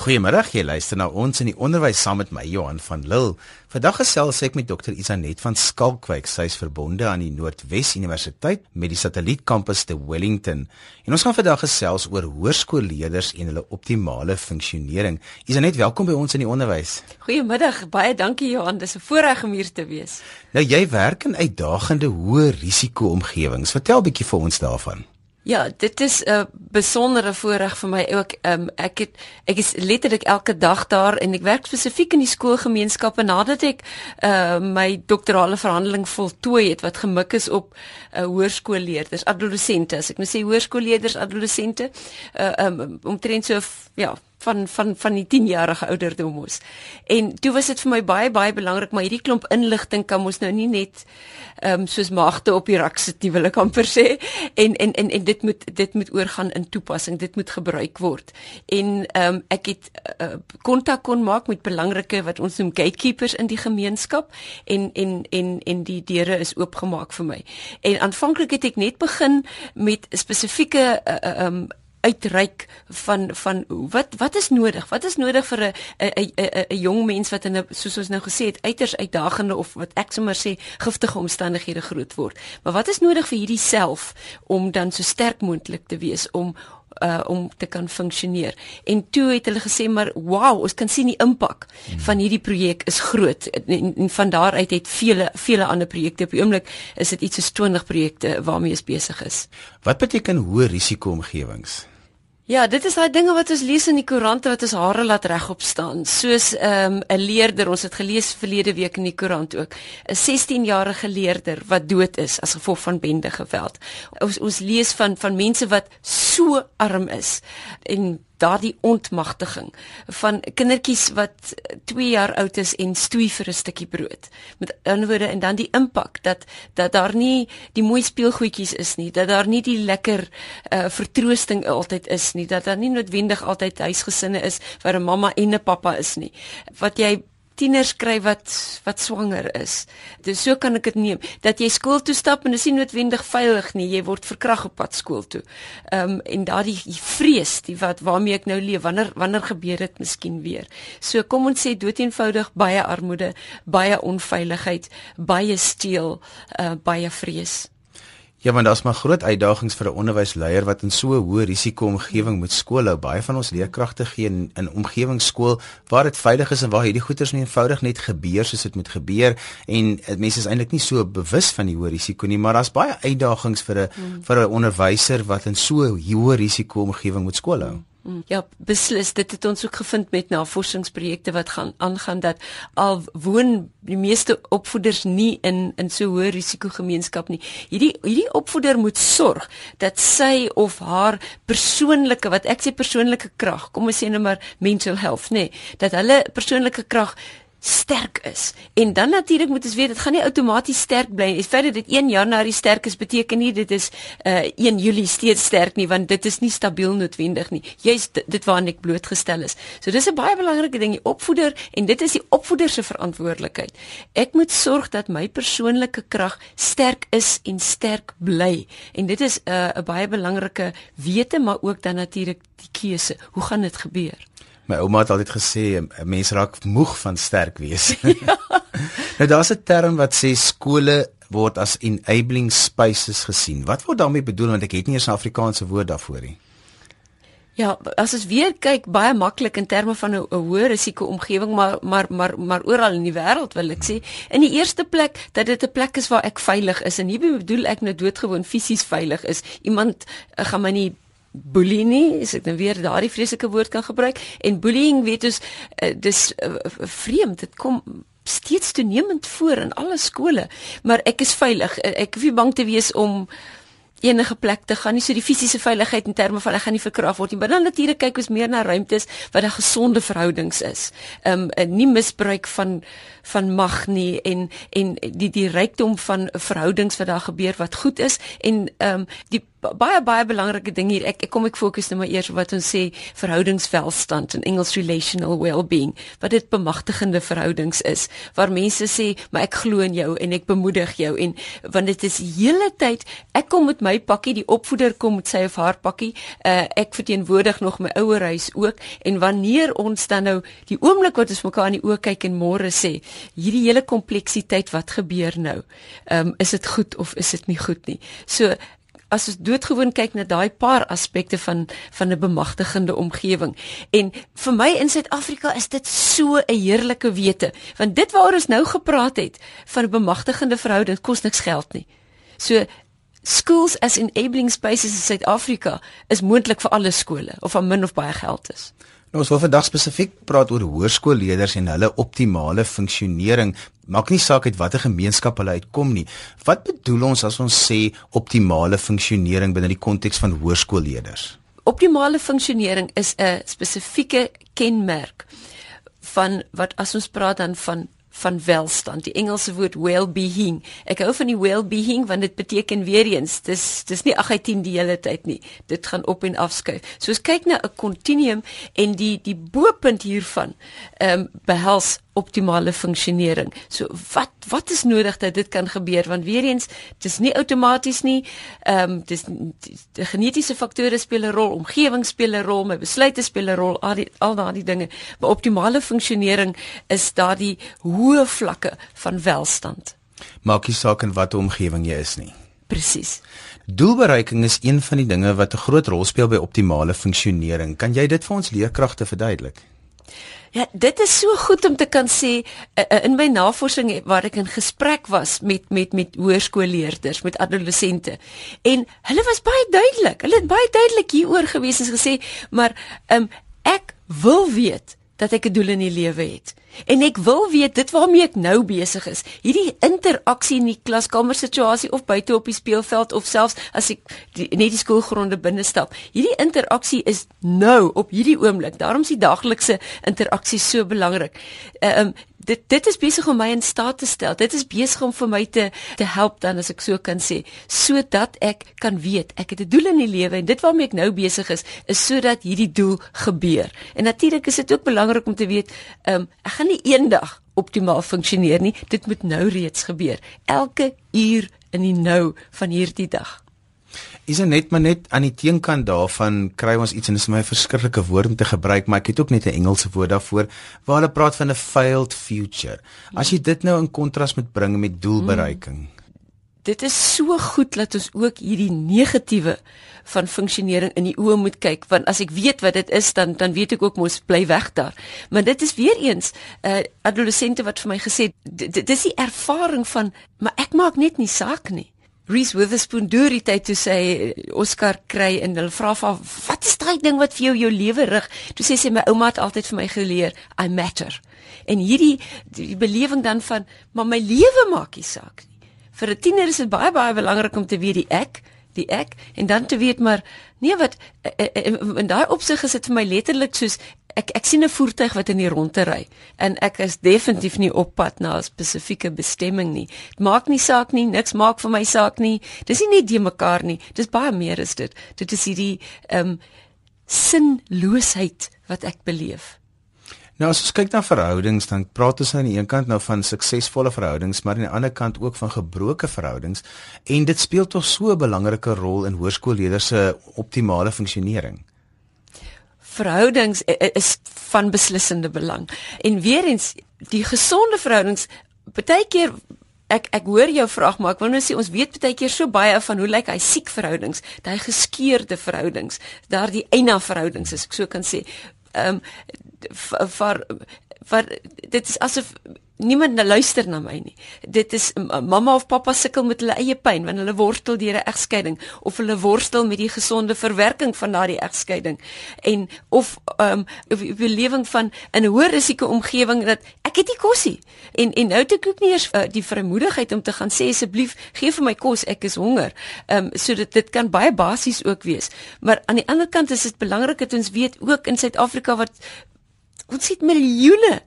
Goeiemôre, jy luister na ons in die onderwys saam met my Johan van Lille. Vandag gesels ek met Dr. Isanet van Skalkwyk. Sy is verbonde aan die Noordwes Universiteit met die satellietkampus te Wellington. En ons gaan vandag gesels oor hoërskoolleerders en hulle optimale funksionering. Isanet, welkom by ons in die onderwys. Goeiemiddag, baie dankie Johan. Dis 'n voorreg om hier te wees. Nou jy werk in uitdagende hoë risiko omgewings. Vertel 'n bietjie vir ons daarvan. Ja, dit is 'n besondere voorreg vir my ook. Um, ek het ek is letterlik elke dag daar en ek werk spesifiek in die skoolgemeenskappe nadat ek uh, my doktorale verhandeling voltooi het wat gemik is op uh, hoërskoolleerders, adolessente. As ek nou sê hoërskoolleerders, adolessente, uh, um, omtrent so ja, van van van die 10-jarige ouderdom mos. En toe was dit vir my baie baie belangrik maar hierdie klomp inligting kan mos nou nie net ehm um, soos maagte op die rak sit nie wil ek amper sê en en en en dit moet dit moet oorgaan in toepassing, dit moet gebruik word. En ehm um, ek het eh, kontak uh, kon maak met belangrike wat ons noem gatekeepers in die gemeenskap en en en en die deure is oopgemaak vir my. En aanvanklik het ek net begin met spesifieke eh, eh, ehm uh, um, uitreik van van wat wat is nodig? Wat is nodig vir 'n 'n 'n 'n jong mens wat in 'n soos ons nou gesê het uiters uitdagende of wat ek sommer sê giftige omstandighede groot word. Maar wat is nodig vir hierdie self om dan so sterk moontlik te wees om uh om te kan funksioneer. En toe het hulle gesê maar wow, ons kan sien die impak van hierdie projek is groot. En, en van daar uit het vele vele ander projekte op die oomblik is dit iets soos 20 projekte waarmee ons besig is. Wat beteken hoë risiko omgewings? Ja, dit is daai dinge wat ons lees in die koerante wat ons hare laat regop staan. Soos ehm, 'n um, leerder, ons het gelees verlede week in die koerant ook, 'n 16-jarige leerder wat dood is as gevolg van bende geweld. Ons ons lees van van mense wat so arm is en daardie ontmagtiging van kindertjies wat 2 jaar oud is en stoei vir 'n stukkie brood. Met ander woorde en dan die impak dat dat daar nie die mooi speelgoedjies is nie, dat daar nie die lekker uh, vertroosting altyd is nie, dat daar nie noodwendig altyd huisgesinne is waar 'n mamma en 'n pappa is nie. Wat jy tieners kry wat wat swanger is. Dis so kan ek dit neem dat jy skool toe stap en dit is nie noodwendig veilig nie. Jy word verkrag op pad skool toe. Ehm um, en daardie vrees, die wat waarmee ek nou leef, wanneer wanneer gebeur dit miskien weer. So kom ons sê dood eenvoudig baie armoede, baie onveiligheid, baie steel, uh, baie vrees. Ja, want daar's maar groot uitdagings vir 'n onderwysleier wat in so 'n hoë risiko omgewing moet skool hou. Baie van ons leerkragte gee in 'n omgewingsskool waar dit veilig is en waar hierdie goeters nie eenvoudig net gebeur soos dit moet gebeur en eh, mense is eintlik nie so bewus van die hoë risiko nie, maar daar's baie uitdagings vir 'n hmm. vir 'n onderwyser wat in so 'n hoë risiko omgewing moet skool hou. Hmm. Ja, beslis dit het ons ook gevind met navorsingsprojekte wat gaan aangaan dat al woon die meeste opvoeders nie in in so hoë risiko gemeenskap nie. Hierdie hierdie opvoeder moet sorg dat sy of haar persoonlike wat ek sê persoonlike krag, kom ons sê nou maar mental health, nê, nee, dat hulle persoonlike krag sterk is. En dan natuurlik moet ons weet dit gaan nie outomaties sterk bly. Die feit dat dit 1 Januarie sterk is beteken nie dit is uh 1 Julie steeds sterk nie want dit is nie stabiel noodwendig nie. Jy's dit waarna ek blootgestel is. So dis 'n baie belangrike ding die opvoeder en dit is die opvoeder se verantwoordelikheid. Ek moet sorg dat my persoonlike krag sterk is en sterk bly. En dit is 'n uh, baie belangrike wete maar ook dan natuurlik die keuse. Hoe gaan dit gebeur? My ouma het altyd gesê 'n mens raak moeg van sterk wees. Ja. nou daar's 'n term wat sê skole word as enabling spaces gesien. Wat word daarmee bedoel want ek het nie eens 'n Afrikaanse woord daarvoor nie. Ja, as ons weer kyk baie maklik in terme van 'n hoë risiko omgewing, maar maar maar maar oral in die wêreld wil ek sê, in die eerste plek dat dit 'n plek is waar ek veilig is en nie bedoel ek nou doodgewoon fisies veilig is. Iemand uh, gaan my nie bully nie, as ek nou weer daardie vreeslike woord kan gebruik en bullying weet ons uh, dis uh, vreemd, dit kom steeds toenemend voor in alle skole, maar ek is veilig. Ek hoef nie bang te wees om enige plek te gaan nie so die fisiese veiligheid in terme van ek gaan nie verkrag word nie maar dan natuurlik kyk ons meer na ruimtes wat 'n gesonde verhoudings is. Um nie misbruik van van mag nie en en die die rykdom van verhoudings wat daar gebeur wat goed is en um die baie baie belangrike ding hier. Ek ek kom ek fokus nou maar eers op wat ons sê verhoudingswelstand in Engels relational well-being. Wat dit bemagtigende verhoudings is waar mense sê, "Maar ek glo in jou en ek bemoedig jou." En want dit is hele tyd ek kom met my pakkie, die opvoeder kom met sy of haar pakkie. Uh, ek verteenwoordig nog my ouer huis ook en wanneer ons dan nou die oomblik wat ons mekaar in die oë kyk en môre sê, hierdie hele kompleksiteit wat gebeur nou? Ehm um, is dit goed of is dit nie goed nie? So as ons doodgewoon kyk na daai paar aspekte van van 'n bemagtigende omgewing. En vir my in Suid-Afrika is dit so 'n heerlike wete, want dit waaroor ons nou gepraat het van 'n bemagtigende verhouding kos niks geld nie. So schools as enabling spaces in Suid-Afrika is moontlik vir alle skole of van min of baie geld is. Nou ons wil vandag spesifiek praat oor hoërskoolleerders en hulle optimale funksionering. Maak nie saak uit watter gemeenskap hulle uitkom nie. Wat bedoel ons as ons sê optimale funksionering binne die konteks van hoërskoolleerders? Optimale funksionering is 'n spesifieke kenmerk van wat as ons praat dan van van welstand. Die Engelse woord well-being. Ek hou van die well-being want dit beteken weer eens, dis dis nie 8/10 die hele tyd nie. Dit gaan op en af skuif. So as kyk na 'n kontinuum en die die bo-punt hiervan ehm um, behels optimale funksionering. So wat wat is nodig dat dit kan gebeur want weer eens dis nie outomaties nie. Ehm um, dis die genetiese faktore speel 'n rol, omgewing speel 'n rol, my besluite speel 'n rol, al die al daardie dinge. Maar optimale funksionering is daardie hoë vlakke van welstand. Maak nie saak in watter omgewing jy is nie. Presies. Doelbereiking is een van die dinge wat 'n groot rol speel by optimale funksionering. Kan jy dit vir ons leerkragte verduidelik? Ja, dit is so goed om te kan sê uh, uh, in my navorsing waar ek in gesprek was met met met hoërskoolleerders, met adolessente. En hulle was baie duidelik. Hulle het baie duidelik hieroor gewees en gesê, maar um, ek wil weet dat ek 'n doel in die lewe het. En ek wil weet dit waarmee ek nou besig is. Hierdie interaksie in die klaskamer situasie of buite op die speelveld of selfs as ek die, net die skoolgronde binne stap. Hierdie interaksie is nou op hierdie oomblik. Daarom is die daaglikse interaksie so belangrik. Ehm um, dit dit is besig om my in staat te stel. Dit is besig om vir my te te help dan as ek so kan sê, sodat ek kan weet ek het 'n doel in die lewe en dit waarmee ek nou besig is, is sodat hierdie doel gebeur. En natuurlik is dit ook belangrik om te weet, ehm um, ek gaan nie eendag optimaal funksioneer nie. Dit moet nou reeds gebeur. Elke uur in die nou van hierdie dag. Is dit net maar net aan die teenkant daarvan kry ons iets en dit is my verskriklike woord om te gebruik, maar ek het ook net 'n Engelse woord daarvoor waar hulle praat van 'n failed future. As jy dit nou in kontras moet bring met doelbereiking. Mm. Dit is so goed dat ons ook hierdie negatiewe van funksionering in die oë moet kyk want as ek weet wat dit is dan dan weet ek ook mos bly weg daar. Maar dit is weer eens 'n uh, adolessente wat vir my gesê dit is die ervaring van maar ek maak net nie saak nie. Reese Witherspoon deur die tyd toe sê Oscar kry en hulle vra van wat is daai ding wat vir jou jou lewe rig? Toe sê sy my ouma het altyd vir my geleer I matter. En hierdie die belewing dan van maar my lewe maak nie saak nie. Vir 'n tiener is dit baie baie belangrik om te weet die ek, die ek en dan te weet maar nee wat eh, eh, eh, in daai opsig is dit vir my letterlik soos ek ek sien 'n voertuig wat in die rondte ry en ek is definitief nie op pad na 'n spesifieke bestemming nie. Dit maak nie saak nie, niks maak vir my saak nie. Dis nie net die mekaar nie. Dis baie meer as dit. Dit is hierdie ehm um, sinloosheid wat ek beleef. Nou as ons kyk na verhoudings dan praat ons aan die een kant nou van suksesvolle verhoudings maar aan die ander kant ook van gebroke verhoudings en dit speel tog so 'n belangrike rol in hoërskoolleerders se optimale funksionering verhoudings is van beslissende belang. En weer eens die gesonde verhoudings baie keer ek ek hoor jou vraag maar ek wou net sê ons weet baie keer so baie van hoe lyk hy siek verhoudings, daai geskeurde verhoudings, daardie eina verhoudings as ek so kan sê. Ehm um, vir vir dit is asof niemand luister na my nie. Dit is mamma of pappa sukkel met hulle eie pyn wanneer hulle worstel deur 'n egskeiding of hulle worstel met die gesonde verwerking van daardie egskeiding en of ehm um, belewing van in 'n hoë risiko omgewing dat ek het nie kos nie. En en nou het ek ook nie eers uh, die vrymoedigheid om te gaan sê asseblief gee vir my kos, ek is honger. Ehm um, so dit dit kan baie basies ook wees. Maar aan die ander kant is dit belangrik dat ons weet ook in Suid-Afrika wat ons het miljoene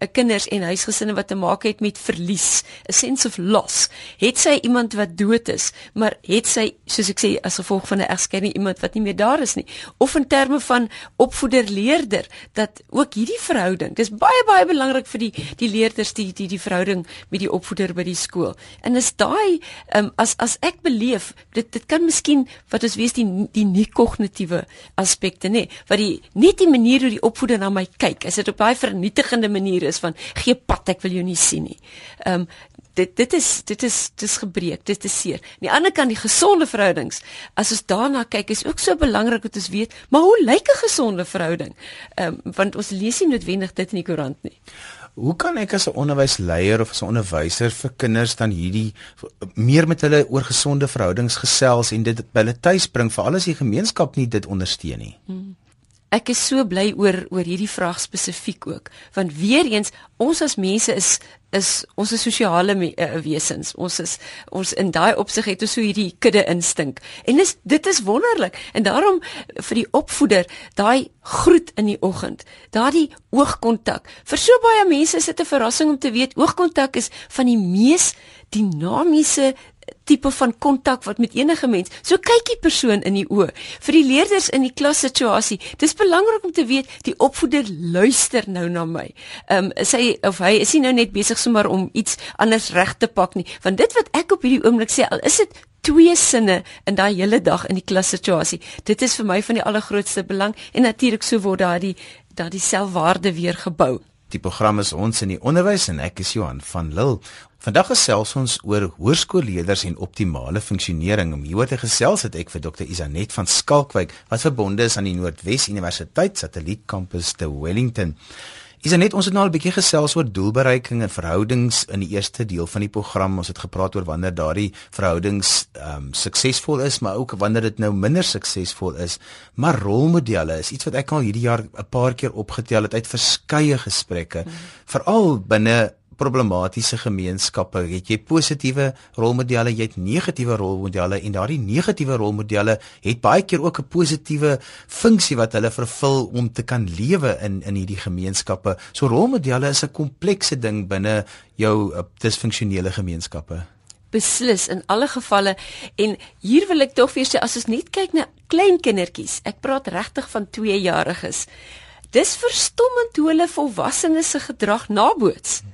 uh, kinders en huisgesinne wat te maak het met verlies, 'n sense of loss. Het sy iemand wat dood is, maar het sy soos ek sê as gevolg van 'n egskeiding iemand wat nie meer daar is nie, of in terme van opvoeder-leerder dat ook hierdie verhouding, dis baie baie belangrik vir die die leerders die die die verhouding met die opvoeder by die skool. En is daai um, as as ek beleef dit dit kan miskien wat ons weet die die nie kognitiewe aspekte nê, wat die net die manier hoe die opvoeder na my kyk, is dit op baie vernietigende manier is van gee pad ek wil jou nie sien nie. Ehm um, dit dit is dit is dis gebreek, dit is seer. Aan die ander kant die gesonde verhoudings, as ons daarna kyk is ook so belangrik dat ons weet, maar hoe lyk 'n gesonde verhouding? Ehm um, want ons lees nie noodwendig dit in die koerant nie. Hoe kan ek as 'n onderwysleier of as 'n onderwyser vir kinders dan hierdie meer met hulle oor gesonde verhoudings gesels en dit by hulle tuis bring vir al die gemeenskap nie dit ondersteun nie? Hmm. Ek is so bly oor oor hierdie vraag spesifiek ook, want weer eens ons as mense is is ons is sosiale uh, wesens. Ons is ons in daai opsig het ons so hierdie kudde instink. En dis dit is wonderlik. En daarom vir die opvoeder, daai groet in die oggend, daardie oogkontak. Vir so baie mense is dit 'n verrassing om te weet oogkontak is van die mees dinamiese tipe van kontak wat met enige mens. So kyk die persoon in die oë. Vir die leerders in die klassituasie, dis belangrik om te weet die opvoeder luister nou na my. Ehm um, sy of hy is nie nou net besig sommer om iets anders reg te pak nie, want dit wat ek op hierdie oomblik sê, al is dit twee sinne in daai hele dag in die klassituasie. Dit is vir my van die allergrootste belang en natuurlik so word daardie daardie selfwaarde weer gebou. Die program is ons in die onderwys en ek is Johan van Lille. Vandag gesels ons oor hoërskoolleerders en optimale funksionering. Om hieroor te gesels het ek vir Dr. Isanet van Skalkwyk wat verbonde is aan die Noordwes Universiteit Satellietkampus te Wellington. Isanet, ons het nou al 'n bietjie gesels oor doelbereiking en verhoudings in die eerste deel van die program. Ons het gepraat oor wanneer daardie verhoudings ehm um, suksesvol is, maar ook wanneer dit nou minder suksesvol is. Maar rolmodelle is iets wat ek al hierdie jaar 'n paar keer opgetel het uit verskeie gesprekke, mm. veral binne problematiese gemeenskappe, het jy positiewe rolmodelle, jy het negatiewe rolmodelle en daardie negatiewe rolmodelle het baie keer ook 'n positiewe funksie wat hulle vervul om te kan lewe in in hierdie gemeenskappe. So rolmodelle is 'n komplekse ding binne jou uh, disfunksionele gemeenskappe. Beslis in alle gevalle en hier wil ek tog vir sê as ons net kyk na klein kindertjies, ek praat regtig van 2-jariges. Dis verstommend hoe hulle volwassenes se gedrag naboots. Hmm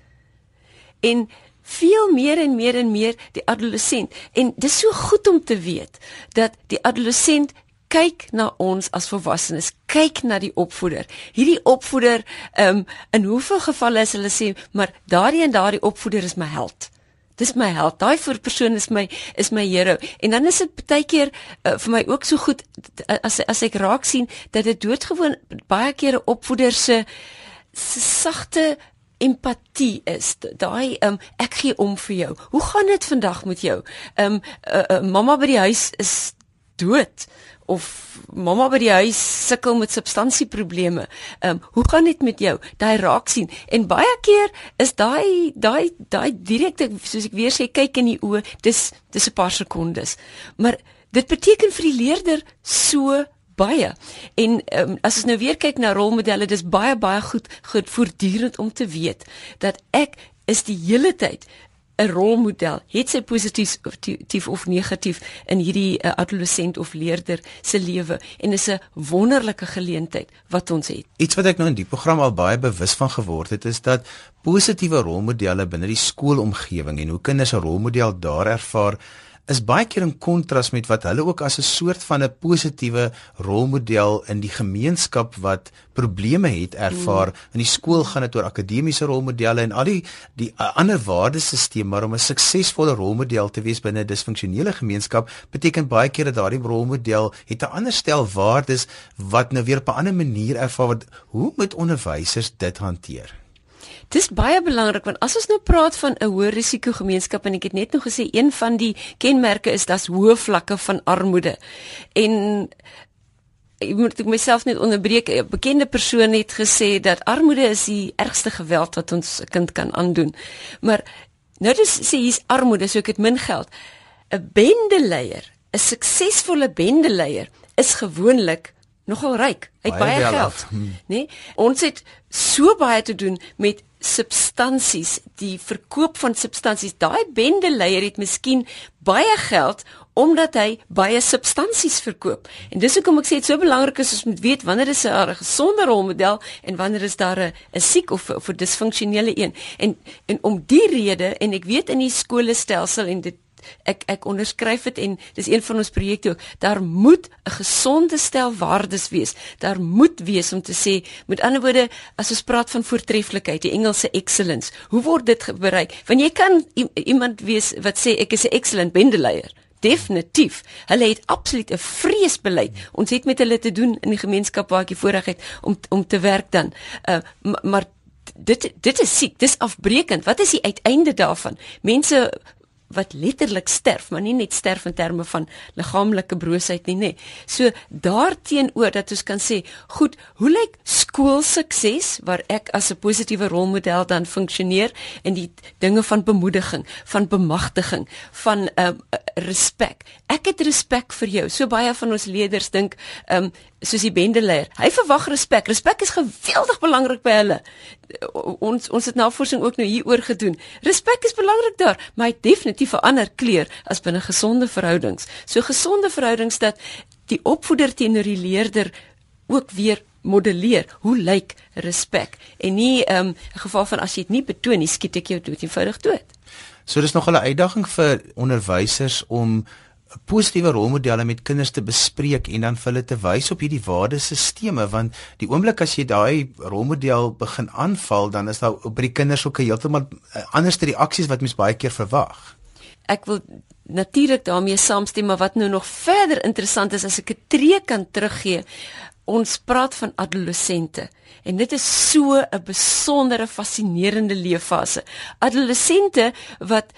en veel meer en meer en meer die adolessent en dis so goed om te weet dat die adolessent kyk na ons as volwassenes kyk na die opvoeder. Hierdie opvoeder um, in hoeveel gevalle is hulle sê maar daardie en daardie opvoeder is my held. Dis my held. Daai persoon is my is my hero. En dan is dit baie keer uh, vir my ook so goed as as ek raak sien dat dit doodgewoon baie keer 'n opvoeder se sagte empatie is. Daai um, ek gee om vir jou. Hoe gaan dit vandag met jou? Ehm um, uh, uh, mamma by die huis is dood of mamma by die huis sukkel met substansieprobleme. Ehm um, hoe gaan dit met jou? Daai raak sien. En baie keer is daai daai daai direkte soos ek weer sê kyk in die oë, dis dis 'n paar sekondes. Maar dit beteken vir die leerder so baie. En um, as ons nou weer kyk na rolmodelle, dis baie baie goed goed voortdurend om te weet dat ek is die hele tyd 'n rolmodel, het sy positief of tief of negatief in hierdie uh, adolescent of leerder se lewe en is 'n wonderlike geleentheid wat ons het. Iets wat ek nou in die program al baie bewus van geword het is dat positiewe rolmodelle binne die skoolomgewing en hoe kinders 'n rolmodel daar ervaar is baie keer in kontras met wat hulle ook as 'n soort van 'n positiewe rolmodel in die gemeenskap wat probleme het ervaar. Mm. In die skool gaan dit oor akademiese rolmodelle en al die die ander waardesisteem, maar om 'n suksesvolle rolmodel te wees binne 'n disfunksionele gemeenskap beteken baie keer dat daardie rolmodel het 'n ander stel waardes wat nou weer op 'n ander manier ervaar word. Hoe moet onderwysers dit hanteer? Dis baie belangrik want as ons nou praat van 'n hoë risiko gemeenskap en ek het net nog gesê een van die kenmerke is dat hoë vlakke van armoede. En ek moet ek myself net onderbreek. 'n Bekende persoon het gesê dat armoede is die ergste geweld wat ons 'n kind kan aandoen. Maar nou dis sê hier's armoede, so ek het min geld. 'n Bendeleier, 'n suksesvolle bendeleier is gewoonlik nogal ryk. Hy het baie, baie geld, hm. nê? Nee? Ons het so baie te doen met substansies, die verkoop van substansies. Daai bendeleier het miskien baie geld omdat hy baie substansies verkoop. En dis hoekom ek sê dit so belangrik is ons moet weet wanneer is 'n gesonde rolmodel en wanneer is daar 'n 'n siek of of 'n disfunksionele een. En en om die rede en ek weet in die skoolstelsel en dit ek ek onderskryf dit en dis een van ons projekte ook daar moet 'n gesonde stel waardes wees daar moet wees om te sê met ander woorde as ons praat van voortreffelikheid die Engelse excellence hoe word dit bereik want jy kan iemand wees wat sê ek is 'n excellent bendeleier Definitief. Hulle het absoluut 'n vreesbeleid. Ons het met hulle te doen in die gemeenskap waar ek die voorreg het om om te werk dan. Uh maar dit dit is siek, dis afbreekend. Wat is die uiteinde daarvan? Mense wat letterlik sterf, maar nie net sterf in terme van liggaamlike broosheid nie, nê. So daarteenoor dat ons kan sê, goed, hoe lyk skoolsukses waar ek as 'n positiewe rolmodel dan funksioneer in die dinge van bemoediging, van bemagtiging, van ehm um, respek. Ek het respek vir jou. So baie van ons leerders dink ehm um, soos die bendeleier. Hy verwag respek. Respek is geweldig belangrik by hulle. Ons ons het navorsing ook nou hieroor gedoen. Respek is belangrik daar, maar hy definitief 'n ander kleur as binne gesonde verhoudings. So gesonde verhoudings dat die opvoeder teenoor die leerder ook weer modelleer hoe lyk respek en nie ehm, 'n um, geval van as jy dit nie betoon nie skiet ek jou dood eenvoudig dood. So dis nog 'n uitdaging vir onderwysers om positiewe rolmodelle met kinders te bespreek en dan vir hulle te wys op hierdie waardesisteme want die oomblik as jy daai rolmodel begin aanval dan is daar by die kinders ook heeltemal eh, anderste reaksies wat mens baie keer verwag. Ek wil natuurlik daarmee saamstem maar wat nou nog verder interessant is as ek 'n tree kan teruggee ons praat van adolessente en dit is so 'n besondere fascinerende leeffase. Adolessente wat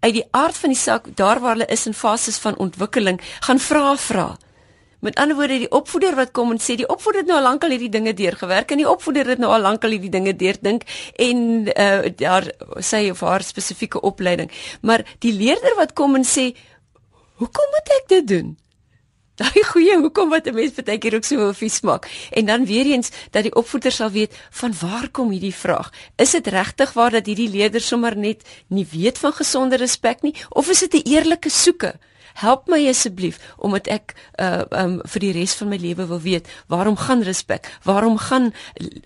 uit die aard van die saak daar waar hulle is in fases van ontwikkeling gaan vra vra. Met ander woorde die opvoeder wat kom en sê die opvoeder het nou al lankal hierdie dinge deurgewerk en die opvoeder het nou al lankal hierdie dinge deurdink en uh, daar sê of haar spesifieke opleiding. Maar die leerder wat kom en sê hoekom moet ek dit doen? Daai goeie hoekom wat 'n mens baie keer ook so vies maak. En dan weer eens dat die opvoeder sal weet van waar kom hierdie vraag? Is dit regtig waar dat hierdie leerder sommer net nie weet van gesonde respek nie of is dit 'n eerlike soeke? Help my asseblief omdat ek uh um vir die res van my lewe wil weet waarom gaan respek? Waarom gaan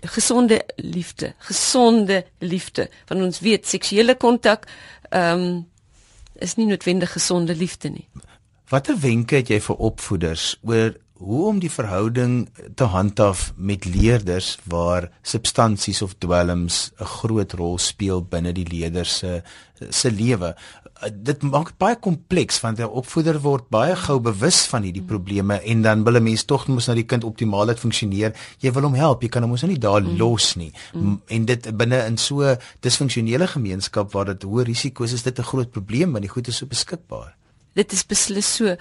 gesonde liefde? Gesonde liefde. Want ons weet seksuele kontak um is nie noodwendig gesonde liefde nie. Watter wenke het jy vir opvoeders oor hoe om die verhouding te handhaaf met leerders waar substansies of dwelms 'n groot rol speel binne die leerder se se lewe? Dit maak dit baie kompleks want 'n opvoeder word baie gou bewus van hierdie probleme en dan wil 'n mens tog moet na die kind optimaal laat funksioneer. Jy wil hom help, jy kan hom ons nie daar mm. los nie. Mm. En dit binne in so disfunksionele gemeenskap waar dit hoë risiko's is, dit 'n groot probleem want die goed is so beskikbaar dit is beslis so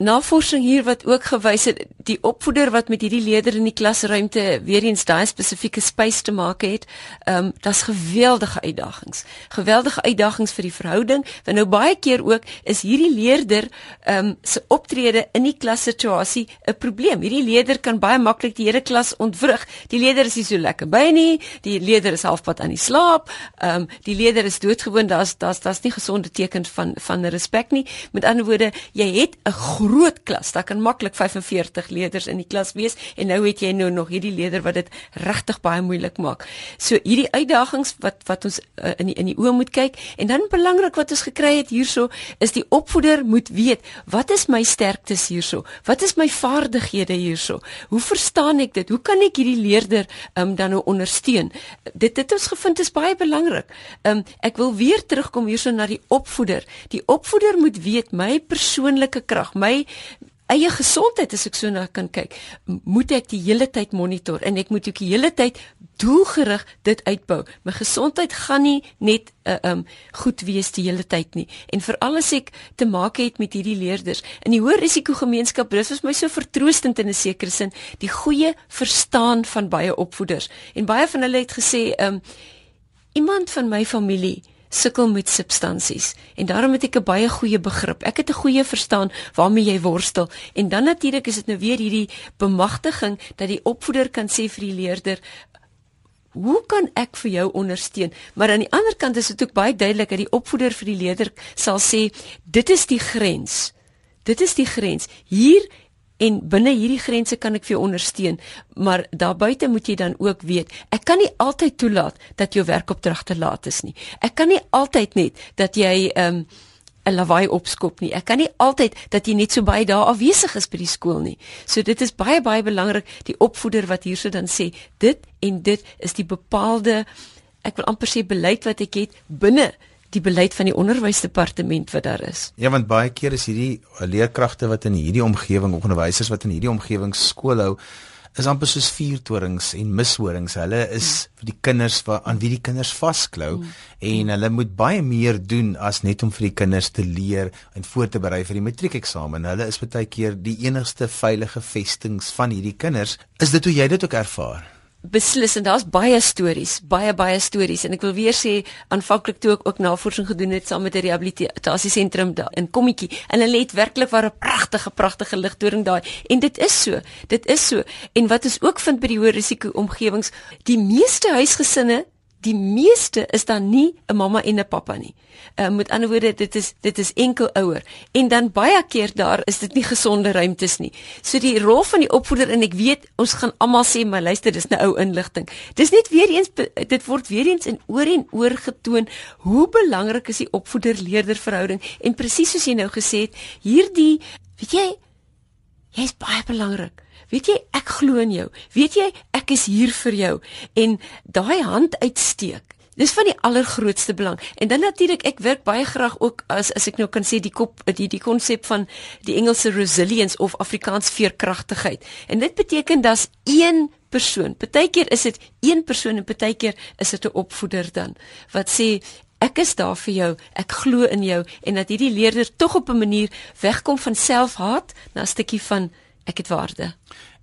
navorsing hier wat ook gewys het die opvoeder wat met hierdie leerder in die klasruimte weer eens daai spesifieke space te maak het, ehm um, daar's geweldige uitdagings. Geweldige uitdagings vir die verhouding. Want nou baie keer ook is hierdie leerder ehm um, se optrede in die klassituasie 'n probleem. Hierdie leerder kan baie maklik die hele klas ontwrig. Die leerder is nie so lekker by nie. Die leerder is halfpad aan die slaap. Ehm um, die leerder is doodgewoon. Daar's daar's daar's nie gesonde tekens van van respek nie. Met ander woorde, jy het 'n groot klas. Daar kan maklik 45 leerders in die klas wees en nou het jy nou nog hierdie leerder wat dit regtig baie moeilik maak. So hierdie uitdagings wat wat ons uh, in die, in die oë moet kyk en dan belangrik wat ons gekry het hierso is die opvoeder moet weet wat is my sterktes hierso? Wat is my vaardighede hierso? Hoe verstaan ek dit? Hoe kan ek hierdie leerder um, dan nou ondersteun? Dit dit ons gevind is baie belangrik. Um, ek wil weer terugkom hierso na die opvoeder. Die opvoeder moet weet my persoonlike krag, my eie gesondheid as ek so na kan kyk, moet ek die hele tyd monitor en ek moet ook die hele tyd doelgerig dit uitbou. My gesondheid gaan nie net uh, um goed wees die hele tyd nie. En veral as ek te maak het met hierdie leerders in die hoë risiko gemeenskap, dis vir my so vertroostend in 'n sekere sin, die goeie verstaan van baie opvoeders. En baie van hulle het gesê um iemand van my familie sukkel met substansies en daarom het ek 'n baie goeie begrip. Ek het 'n goeie verstaan waarmee jy worstel en dan natuurlik is dit nou weer hierdie bemagtiging dat die opvoeder kan sê vir die leerder Hoe kan ek vir jou ondersteun? Maar aan die ander kant is dit ook baie duidelik dat die opvoeder vir die leerder sal sê, dit is die grens. Dit is die grens. Hier en binne hierdie grense kan ek vir jou ondersteun, maar daarbuiten moet jy dan ook weet, ek kan nie altyd toelaat dat jou werkopdragte laat is nie. Ek kan nie altyd net dat jy ehm um, 'n lawaai opskop nie. Ek kan nie altyd dat jy net so baie daar afwesig is by die skool nie. So dit is baie baie belangrik die opvoeder wat hierso dan sê dit en dit is die bepaalde ek wil amper sê beleid wat ek het binne die beleid van die onderwysdepartement wat daar is. Ja, want baie keer is hierdie leerkragte wat in hierdie omgewing onderwysers wat in hierdie omgewing skool hou is amper soos vuurtorings en mishorings. Hulle is mm. vir die kinders wat aan wie die kinders vasklou mm. en hulle moet baie meer doen as net om vir die kinders te leer en voor te berei vir die matriekeksamen. Hulle is baie keer die enigste veilige vestings van hierdie kinders. Is dit hoe jy dit ook ervaar? Beslis en daar's baie stories, baie baie stories en ek wil weer sê aanvanklik toe ek ook navorsing gedoen het saam met 'n rehabilitasie sentrum daar in Kommetjie en hulle het werklik waar 'n pragtige pragtige ligtoring daai en dit is so, dit is so en wat ons ook vind by die hoë risiko omgewings, die meeste huisgesinne die meeste is dan nie 'n mamma en 'n pappa nie. Uh, met ander woorde dit is dit is enkel ouer en dan baie keer daar is dit nie gesonde ruimtes nie. So die rol van die opvoeder en ek weet ons gaan almal sê maar luister dis 'n nou ou inligting. Dis net weer eens dit word weer eens in oor en oor getoon hoe belangrik is die opvoeder-leerder verhouding en presies soos jy nou gesê het hierdie weet jy jy's baie belangrik. Weet jy, ek glo in jou. Weet jy, ek is hier vir jou en daai hand uitsteek. Dis van die allergrootste belang. En dan natuurlik ek werk baie graag ook as as ek nou kan sê die kop die die konsep van die Engelse resilience of Afrikaans veerkragtigheid. En dit beteken dat een persoon, partykeer is dit een persoon en partykeer is dit 'n opvoeder dan wat sê ek is daar vir jou, ek glo in jou en dat hierdie leerder tog op 'n manier wegkom van selfhaat na 'n stukkie van ek het waarde.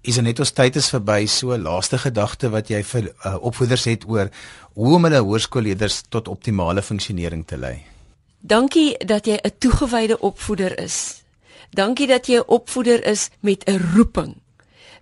Is net ons tyd is verby. So laaste gedagte wat jy vir uh, opvoeders het oor hoe om hulle hoërskoolleerders tot optimale funksionering te lei. Dankie dat jy 'n toegewyde opvoeder is. Dankie dat jy 'n opvoeder is met 'n roeping.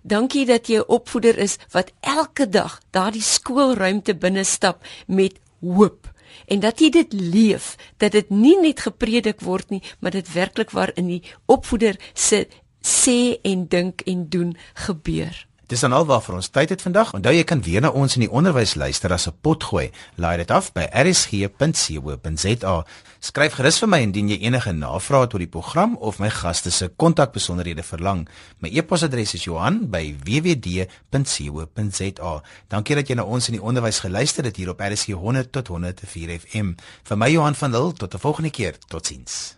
Dankie dat jy 'n opvoeder is wat elke dag daardie skoolruimte binne stap met hoop en dat jy dit leef dat dit nie net gepredik word nie maar dit werklik waar in die opvoeder se sê en dink en doen gebeur. Dis dan alwaar vir ons tyd het vandag. Onthou jy kan weer na ons in die onderwys luister as 'n pot gooi. Laai dit af by rsg.co.za. Skryf gerus vir my indien jy enige navrae het oor die program of my gaste se kontakbesonderhede verlang. My e-posadres is Johan@wwd.co.za. Dankie dat jy na ons in die onderwys geluister het hier op RSG 100 tot 104 FM. Vir my Johan van Lille tot 'n volgende keer. Totsiens.